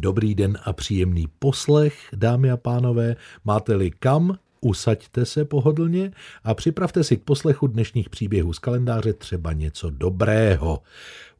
Dobrý den a příjemný poslech, dámy a pánové. Máte-li kam, usaďte se pohodlně a připravte si k poslechu dnešních příběhů z kalendáře třeba něco dobrého.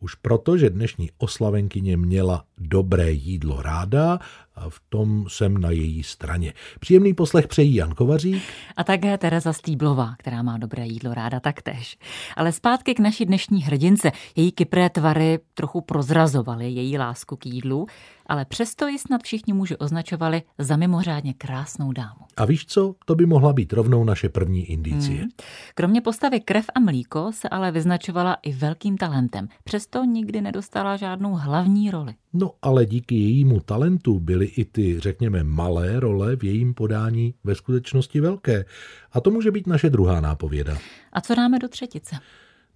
Už proto, že dnešní oslavenkyně měla dobré jídlo ráda a v tom jsem na její straně. Příjemný poslech přejí Jan Kovařík. A také Tereza Stýblová, která má dobré jídlo ráda taktéž. Ale zpátky k naší dnešní hrdince. Její kypré tvary trochu prozrazovaly její lásku k jídlu, ale přesto ji snad všichni muži označovali za mimořádně krásnou dámu. A víš co? To by mohla být rovnou naše první indicie. Hmm. Kromě postavy krev a mlíko se ale vyznačovala i velkým talentem. Přesto nikdy nedostala žádnou hlavní roli. No ale díky jejímu talentu byly i ty, řekněme, malé role v jejím podání ve skutečnosti velké. A to může být naše druhá nápověda. A co dáme do třetice?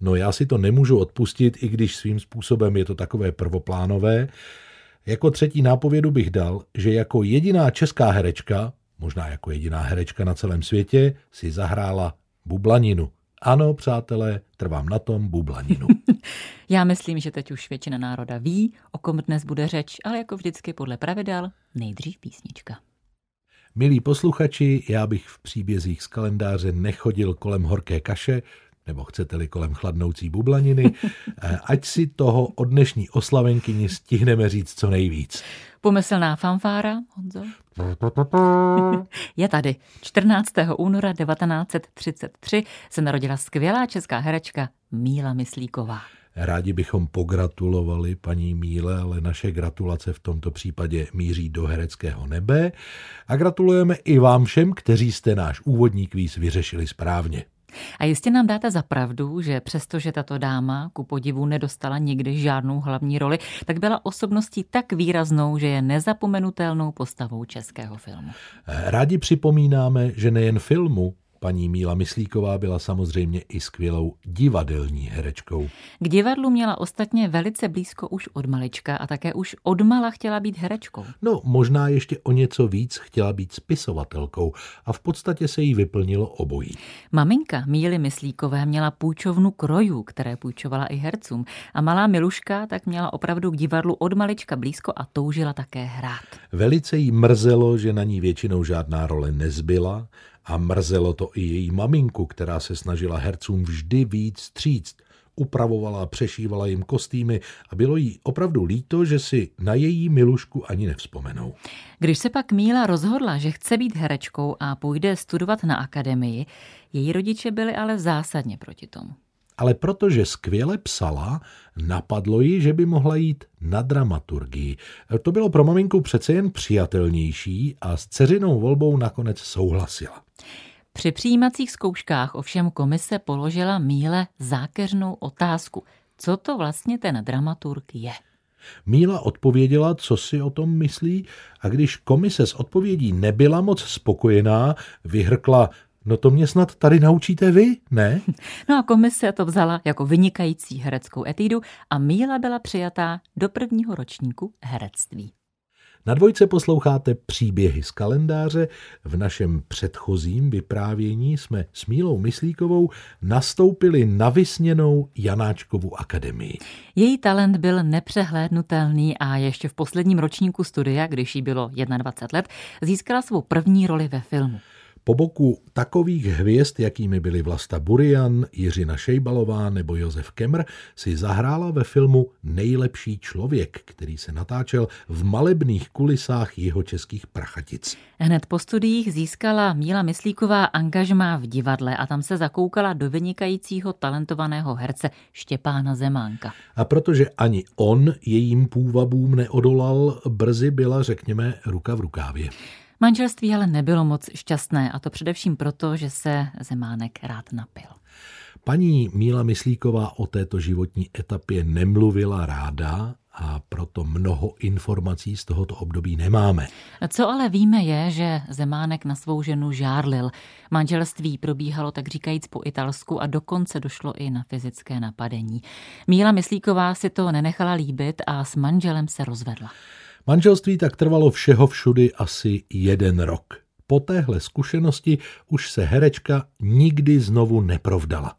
No já si to nemůžu odpustit, i když svým způsobem je to takové prvoplánové. Jako třetí nápovědu bych dal, že jako jediná česká herečka, možná jako jediná herečka na celém světě, si zahrála bublaninu. Ano, přátelé, trvám na tom bublaninu. Já myslím, že teď už většina národa ví, o kom dnes bude řeč, ale jako vždycky podle pravidel nejdřív písnička. Milí posluchači, já bych v příbězích z kalendáře nechodil kolem horké kaše, nebo chcete-li kolem chladnoucí bublaniny, eh, ať si toho od dnešní oslavenkyni stihneme říct co nejvíc. Pomyslná fanfára, Honzo? Je tady. 14. února 1933 se narodila skvělá česká herečka Míla Myslíková. Rádi bychom pogratulovali paní Míle, ale naše gratulace v tomto případě míří do hereckého nebe. A gratulujeme i vám všem, kteří jste náš úvodní kvíz vyřešili správně. A jistě nám dáte za pravdu, že přestože tato dáma ku podivu nedostala nikdy žádnou hlavní roli, tak byla osobností tak výraznou, že je nezapomenutelnou postavou českého filmu. Rádi připomínáme, že nejen filmu, Paní Míla Myslíková byla samozřejmě i skvělou divadelní herečkou. K divadlu měla ostatně velice blízko už od malička a také už od mala chtěla být herečkou. No, možná ještě o něco víc chtěla být spisovatelkou a v podstatě se jí vyplnilo obojí. Maminka Míly Myslíkové měla půjčovnu krojů, které půjčovala i hercům a malá Miluška tak měla opravdu k divadlu od malička blízko a toužila také hrát. Velice jí mrzelo, že na ní většinou žádná role nezbyla a mrzelo to i její maminku, která se snažila hercům vždy víc stříct. Upravovala a přešívala jim kostýmy a bylo jí opravdu líto, že si na její milušku ani nevzpomenou. Když se pak Míla rozhodla, že chce být herečkou a půjde studovat na akademii, její rodiče byli ale zásadně proti tomu ale protože skvěle psala, napadlo ji, že by mohla jít na dramaturgii. To bylo pro maminku přece jen přijatelnější a s dceřinou volbou nakonec souhlasila. Při přijímacích zkouškách ovšem komise položila Míle zákeřnou otázku. Co to vlastně ten dramaturg je? Míla odpověděla, co si o tom myslí, a když komise s odpovědí nebyla moc spokojená, vyhrkla, No to mě snad tady naučíte vy, ne? No a komise to vzala jako vynikající hereckou etídu a Míla byla přijatá do prvního ročníku herectví. Na dvojce posloucháte příběhy z kalendáře. V našem předchozím vyprávění jsme s Mílou Myslíkovou nastoupili na vysněnou Janáčkovu akademii. Její talent byl nepřehlédnutelný a ještě v posledním ročníku studia, když jí bylo 21 let, získala svou první roli ve filmu. Po boku takových hvězd, jakými byly Vlasta Burian, Jiřina Šejbalová nebo Josef Kemr, si zahrála ve filmu Nejlepší člověk, který se natáčel v malebných kulisách jeho českých prachatic. Hned po studiích získala Míla Myslíková angažmá v divadle a tam se zakoukala do vynikajícího talentovaného herce Štěpána Zemánka. A protože ani on jejím půvabům neodolal, brzy byla, řekněme, ruka v rukávě. Manželství ale nebylo moc šťastné a to především proto, že se Zemánek rád napil. Paní Míla Myslíková o této životní etapě nemluvila ráda a proto mnoho informací z tohoto období nemáme. Co ale víme je, že Zemánek na svou ženu žárlil. Manželství probíhalo tak říkajíc po italsku a dokonce došlo i na fyzické napadení. Míla Myslíková si to nenechala líbit a s manželem se rozvedla. Manželství tak trvalo všeho všudy asi jeden rok. Po téhle zkušenosti už se herečka nikdy znovu neprovdala.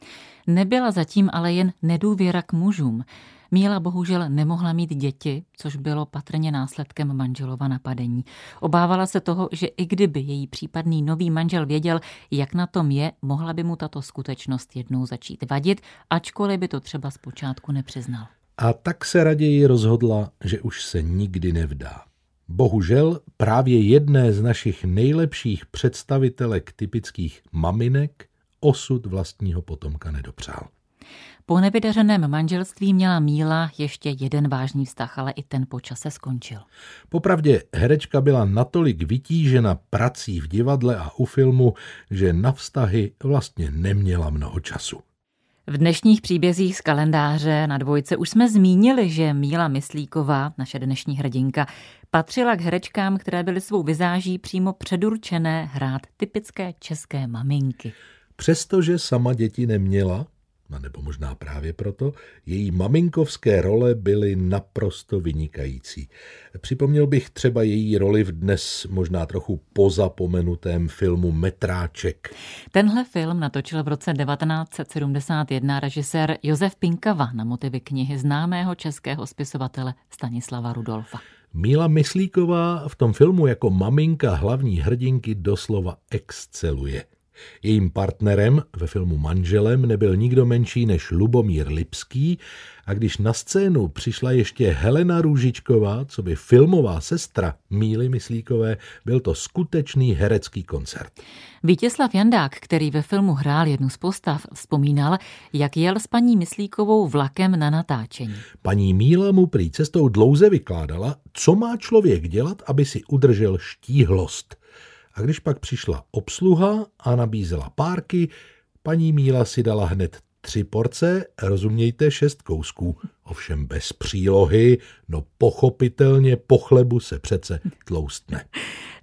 Nebyla zatím ale jen nedůvěra k mužům. Míla bohužel nemohla mít děti, což bylo patrně následkem manželova napadení. Obávala se toho, že i kdyby její případný nový manžel věděl, jak na tom je, mohla by mu tato skutečnost jednou začít vadit, ačkoliv by to třeba zpočátku nepřiznal. A tak se raději rozhodla, že už se nikdy nevdá. Bohužel právě jedné z našich nejlepších představitelek typických maminek osud vlastního potomka nedopřál. Po nevydařeném manželství měla Míla ještě jeden vážný vztah, ale i ten po čase skončil. Popravdě herečka byla natolik vytížena prací v divadle a u filmu, že na vztahy vlastně neměla mnoho času. V dnešních příbězích z kalendáře na dvojce už jsme zmínili, že Míla Myslíková, naše dnešní hrdinka, patřila k herečkám, které byly svou vizáží přímo předurčené hrát typické české maminky. Přestože sama děti neměla, a nebo možná právě proto, její maminkovské role byly naprosto vynikající. Připomněl bych třeba její roli v dnes možná trochu pozapomenutém filmu Metráček. Tenhle film natočil v roce 1971 režisér Josef Pinkava na motivy knihy známého českého spisovatele Stanislava Rudolfa. Míla Myslíková v tom filmu jako maminka hlavní hrdinky doslova exceluje. Jejím partnerem ve filmu Manželem nebyl nikdo menší než Lubomír Lipský a když na scénu přišla ještě Helena Růžičková, co by filmová sestra Míly Myslíkové, byl to skutečný herecký koncert. Vítězslav Jandák, který ve filmu hrál jednu z postav, vzpomínal, jak jel s paní Myslíkovou vlakem na natáčení. Paní Míla mu prý cestou dlouze vykládala, co má člověk dělat, aby si udržel štíhlost – a když pak přišla obsluha a nabízela párky, paní Míla si dala hned tři porce, rozumějte šest kousků, ovšem bez přílohy, no pochopitelně po chlebu se přece tloustne.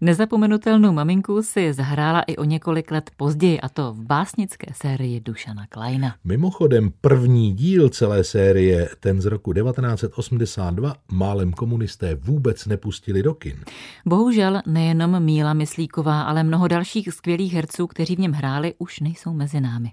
Nezapomenutelnou maminku si zahrála i o několik let později, a to v básnické sérii Dušana Kleina. Mimochodem první díl celé série, ten z roku 1982, málem komunisté vůbec nepustili do kin. Bohužel nejenom Míla Myslíková, ale mnoho dalších skvělých herců, kteří v něm hráli, už nejsou mezi námi.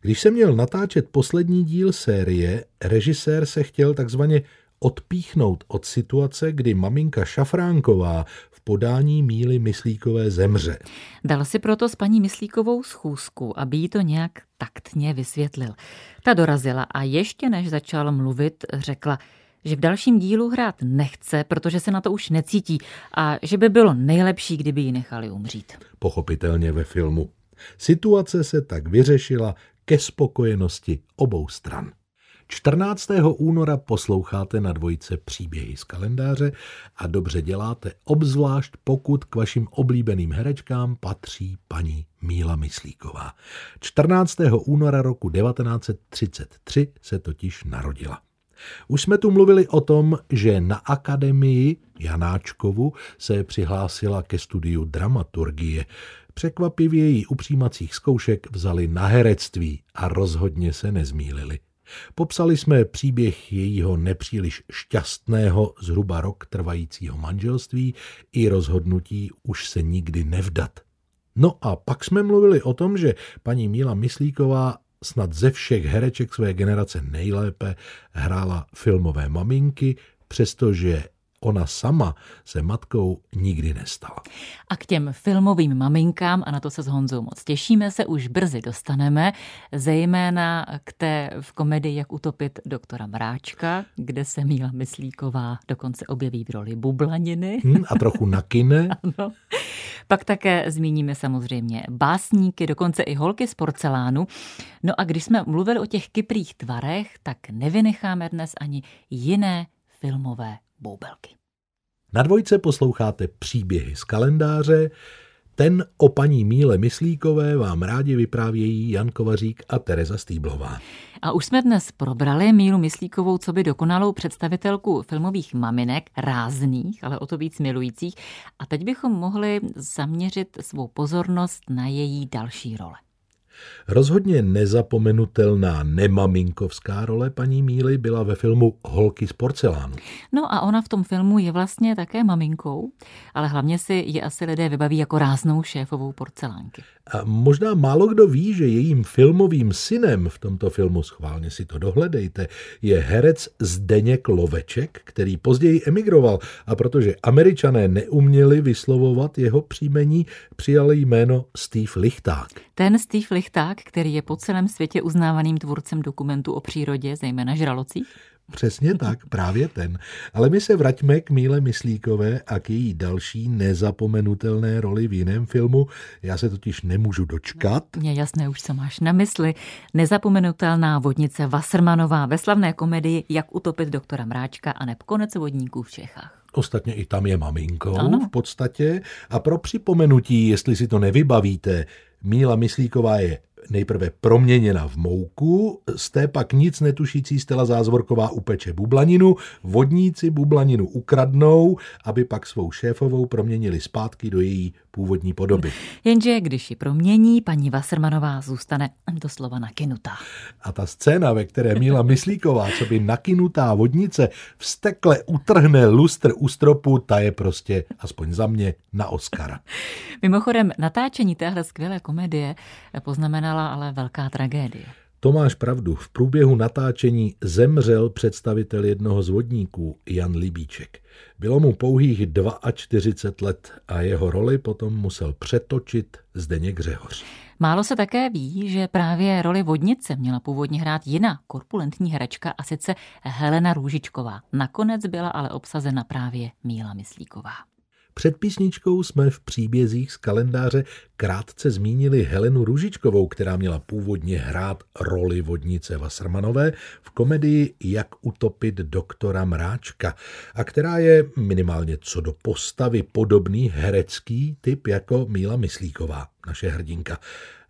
Když se měl natáčet poslední díl série, režisér se chtěl takzvaně odpíchnout od situace, kdy maminka Šafránková v podání Míly Myslíkové zemře. Dal si proto s paní Myslíkovou schůzku, aby jí to nějak taktně vysvětlil. Ta dorazila a ještě než začal mluvit, řekla, že v dalším dílu hrát nechce, protože se na to už necítí a že by bylo nejlepší, kdyby ji nechali umřít. Pochopitelně ve filmu. Situace se tak vyřešila ke spokojenosti obou stran. 14. února posloucháte na dvojce příběhy z kalendáře a dobře děláte, obzvlášť pokud k vašim oblíbeným herečkám patří paní Míla Myslíková. 14. února roku 1933 se totiž narodila. Už jsme tu mluvili o tom, že na akademii Janáčkovu se přihlásila ke studiu dramaturgie. Překvapivě jí u přijímacích zkoušek vzali na herectví a rozhodně se nezmílili. Popsali jsme příběh jejího nepříliš šťastného, zhruba rok trvajícího manželství i rozhodnutí už se nikdy nevdat. No a pak jsme mluvili o tom, že paní Míla Myslíková snad ze všech hereček své generace nejlépe hrála filmové maminky, přestože ona sama se matkou nikdy nestala. A k těm filmovým maminkám, a na to se s Honzou moc těšíme, se už brzy dostaneme, zejména k té v komedii Jak utopit doktora Mráčka, kde se Míla Myslíková dokonce objeví v roli bublaniny. Hmm, a trochu nakine. ano. Pak také zmíníme samozřejmě básníky, dokonce i holky z porcelánu. No a když jsme mluvili o těch kyprých tvarech, tak nevynecháme dnes ani jiné filmové boubelky. Na dvojce posloucháte příběhy z kalendáře, ten o paní Míle Myslíkové vám rádi vyprávějí Jan Kovařík a Tereza Stýblová. A už jsme dnes probrali Mílu Myslíkovou, co by dokonalou představitelku filmových maminek, rázných, ale o to víc milujících. A teď bychom mohli zaměřit svou pozornost na její další role. Rozhodně nezapomenutelná nemaminkovská role paní Míly byla ve filmu Holky z porcelánu. No a ona v tom filmu je vlastně také maminkou, ale hlavně si je asi lidé vybaví jako ráznou šéfovou porcelánky. A možná málo kdo ví, že jejím filmovým synem v tomto filmu, schválně si to dohledejte, je herec Zdeněk Loveček, který později emigroval a protože američané neuměli vyslovovat jeho příjmení, přijali jméno Steve Lichták. Ten Steve Lichták, který je po celém světě uznávaným tvůrcem dokumentů o přírodě, zejména žralocích? Přesně tak, právě ten. Ale my se vraťme k Míle Myslíkové a k její další nezapomenutelné roli v jiném filmu. Já se totiž nemůžu dočkat. Mně jasné už, co máš na mysli. Nezapomenutelná vodnice Wassermanová ve slavné komedii Jak utopit doktora Mráčka a neb konec vodníků v Čechách. Ostatně i tam je maminkou Ano. v podstatě. A pro připomenutí, jestli si to nevybavíte, Míla Myslíková je nejprve proměněna v mouku, z té pak nic netušící Stella Zázvorková upeče bublaninu, vodníci bublaninu ukradnou, aby pak svou šéfovou proměnili zpátky do její původní podoby. Jenže když ji promění, paní Wassermanová zůstane doslova nakynutá. A ta scéna, ve které Míla Myslíková, co by nakynutá vodnice, vstekle utrhne lustr u stropu, ta je prostě, aspoň za mě, na Oscara. Mimochodem, natáčení téhle skvělé komedie poznamenala ale velká tragédie. To máš pravdu. V průběhu natáčení zemřel představitel jednoho z vodníků, Jan Libíček. Bylo mu pouhých 42 let a jeho roli potom musel přetočit Zdeněk Řehoř. Málo se také ví, že právě roli vodnice měla původně hrát jiná korpulentní herečka a sice Helena Růžičková. Nakonec byla ale obsazena právě Míla Myslíková. Před písničkou jsme v příbězích z kalendáře krátce zmínili Helenu Růžičkovou, která měla původně hrát roli vodnice Wassermanové v komedii Jak utopit doktora Mráčka a která je minimálně co do postavy podobný herecký typ jako Míla Myslíková, naše hrdinka.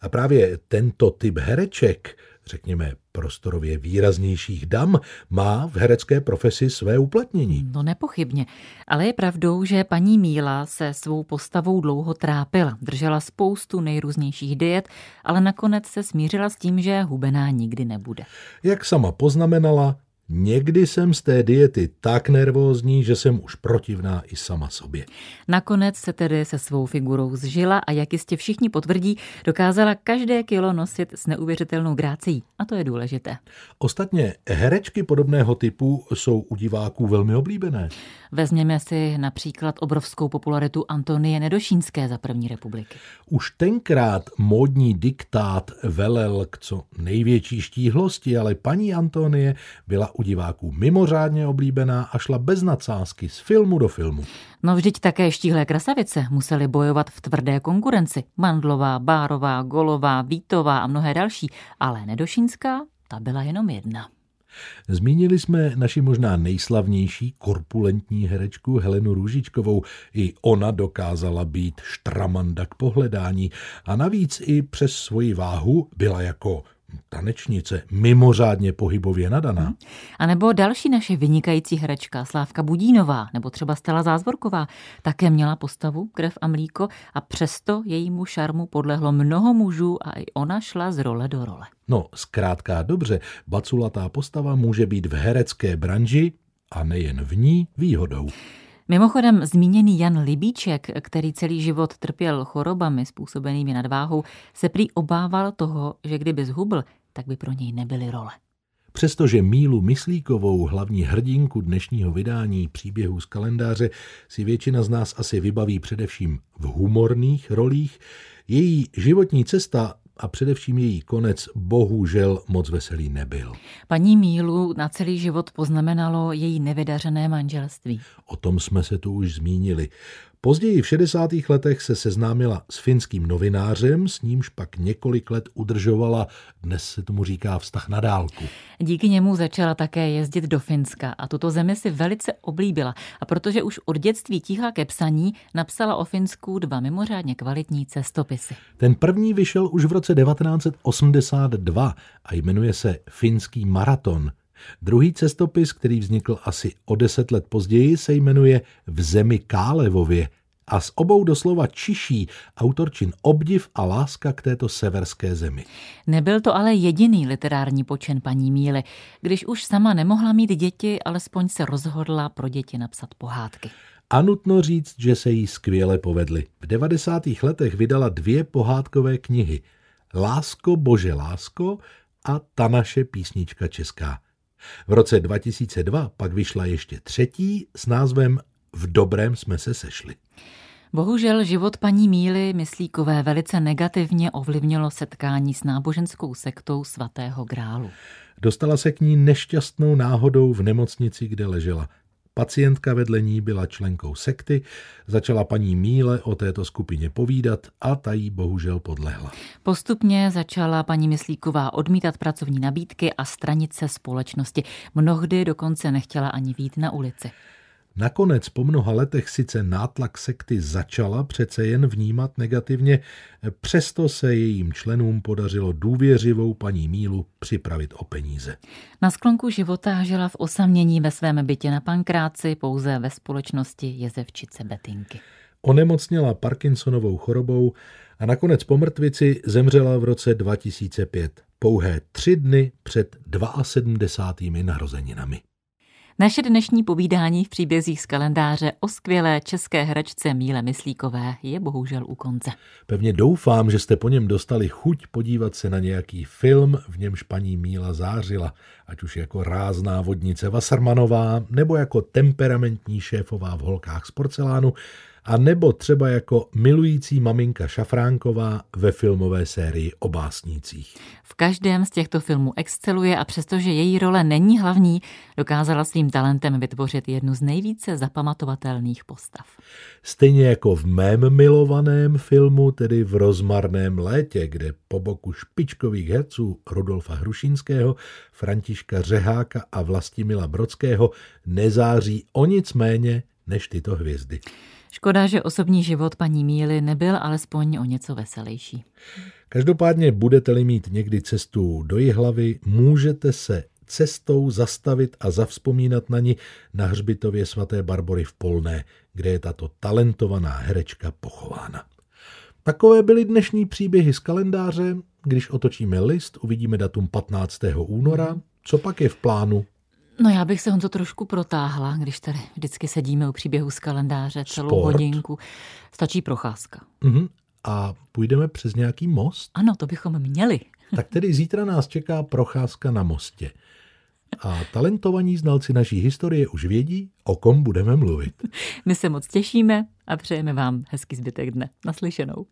A právě tento typ hereček řekněme, prostorově výraznějších dam, má v herecké profesi své uplatnění. No nepochybně, ale je pravdou, že paní Míla se svou postavou dlouho trápila. Držela spoustu nejrůznějších diet, ale nakonec se smířila s tím, že hubená nikdy nebude. Jak sama poznamenala, Někdy jsem z té diety tak nervózní, že jsem už protivná i sama sobě. Nakonec se tedy se svou figurou zžila a jak jistě všichni potvrdí, dokázala každé kilo nosit s neuvěřitelnou grácií. A to je důležité. Ostatně herečky podobného typu jsou u diváků velmi oblíbené. Vezměme si například obrovskou popularitu Antonie Nedošínské za první republiky. Už tenkrát módní diktát velel k co největší štíhlosti, ale paní Antonie byla u diváků mimořádně oblíbená a šla bez nadsázky z filmu do filmu. No vždyť také štíhlé krasavice museli bojovat v tvrdé konkurenci. Mandlová, Bárová, Golová, Vítová a mnohé další, ale Nedošínská, ta byla jenom jedna. Zmínili jsme naši možná nejslavnější korpulentní herečku Helenu Růžičkovou. I ona dokázala být štramanda k pohledání a navíc i přes svoji váhu byla jako tanečnice mimořádně pohybově nadaná. Hmm. A nebo další naše vynikající herečka Slávka Budínová nebo třeba Stella Zázvorková také měla postavu krev a mlíko a přesto jejímu šarmu podlehlo mnoho mužů a i ona šla z role do role. No, zkrátka dobře, baculatá postava může být v herecké branži a nejen v ní výhodou. Mimochodem zmíněný Jan Libíček, který celý život trpěl chorobami způsobenými nadváhou, se prý obával toho, že kdyby zhubl, tak by pro něj nebyly role. Přestože Mílu Myslíkovou, hlavní hrdinku dnešního vydání příběhů z kalendáře, si většina z nás asi vybaví především v humorných rolích, její životní cesta a především její konec bohužel moc veselý nebyl. Paní Mílu na celý život poznamenalo její nevydařené manželství. O tom jsme se tu už zmínili. Později v 60. letech se seznámila s finským novinářem, s nímž pak několik let udržovala, dnes se tomu říká vztah na dálku. Díky němu začala také jezdit do Finska a tuto zemi si velice oblíbila. A protože už od dětství tíhla ke psaní, napsala o Finsku dva mimořádně kvalitní cestopisy. Ten první vyšel už v roce 1982 a jmenuje se Finský maraton. Druhý cestopis, který vznikl asi o deset let později, se jmenuje V zemi Kálevově a z obou doslova čiší autorčin obdiv a láska k této severské zemi. Nebyl to ale jediný literární počin paní Míly. Když už sama nemohla mít děti, alespoň se rozhodla pro děti napsat pohádky. A nutno říct, že se jí skvěle povedly. V 90. letech vydala dvě pohádkové knihy. Lásko, bože lásko a ta naše písnička česká. V roce 2002 pak vyšla ještě třetí s názvem V dobrém jsme se sešli. Bohužel život paní Míly Myslíkové velice negativně ovlivnilo setkání s náboženskou sektou svatého grálu. Dostala se k ní nešťastnou náhodou v nemocnici, kde ležela. Pacientka vedle ní byla členkou sekty, začala paní Míle o této skupině povídat a ta jí bohužel podlehla. Postupně začala paní Myslíková odmítat pracovní nabídky a stranit se společnosti. Mnohdy dokonce nechtěla ani vít na ulici. Nakonec po mnoha letech sice nátlak sekty začala přece jen vnímat negativně, přesto se jejím členům podařilo důvěřivou paní Mílu připravit o peníze. Na sklonku života žila v osamění ve svém bytě na Pankráci pouze ve společnosti jezevčice Betinky. Onemocněla Parkinsonovou chorobou a nakonec po mrtvici zemřela v roce 2005, pouhé tři dny před 72. narozeninami. Naše dnešní povídání v příbězích z kalendáře o skvělé české hračce Míle Myslíkové je bohužel u konce. Pevně doufám, že jste po něm dostali chuť podívat se na nějaký film, v němž paní Míla zářila, ať už jako rázná vodnice Vasarmanová, nebo jako temperamentní šéfová v holkách z porcelánu, a nebo třeba jako milující maminka Šafránková ve filmové sérii o básnících. V každém z těchto filmů exceluje a přestože její role není hlavní, dokázala svým talentem vytvořit jednu z nejvíce zapamatovatelných postav. Stejně jako v mém milovaném filmu, tedy v Rozmarném létě, kde po boku špičkových herců Rudolfa Hrušínského, Františka Řeháka a Vlastimila Brodského nezáří o nic méně než tyto hvězdy. Škoda, že osobní život paní Míly nebyl alespoň o něco veselější. Každopádně budete-li mít někdy cestu do Jihlavy, můžete se cestou zastavit a zavzpomínat na ní na hřbitově svaté Barbory v Polné, kde je tato talentovaná herečka pochována. Takové byly dnešní příběhy z kalendáře. Když otočíme list, uvidíme datum 15. února. Co pak je v plánu? No já bych se Honzo trošku protáhla, když tady vždycky sedíme u příběhu z kalendáře celou Sport. hodinku. Stačí procházka. Mhm. A půjdeme přes nějaký most? Ano, to bychom měli. Tak tedy zítra nás čeká procházka na mostě. A talentovaní znalci naší historie už vědí, o kom budeme mluvit. My se moc těšíme a přejeme vám hezký zbytek dne. Naslyšenou.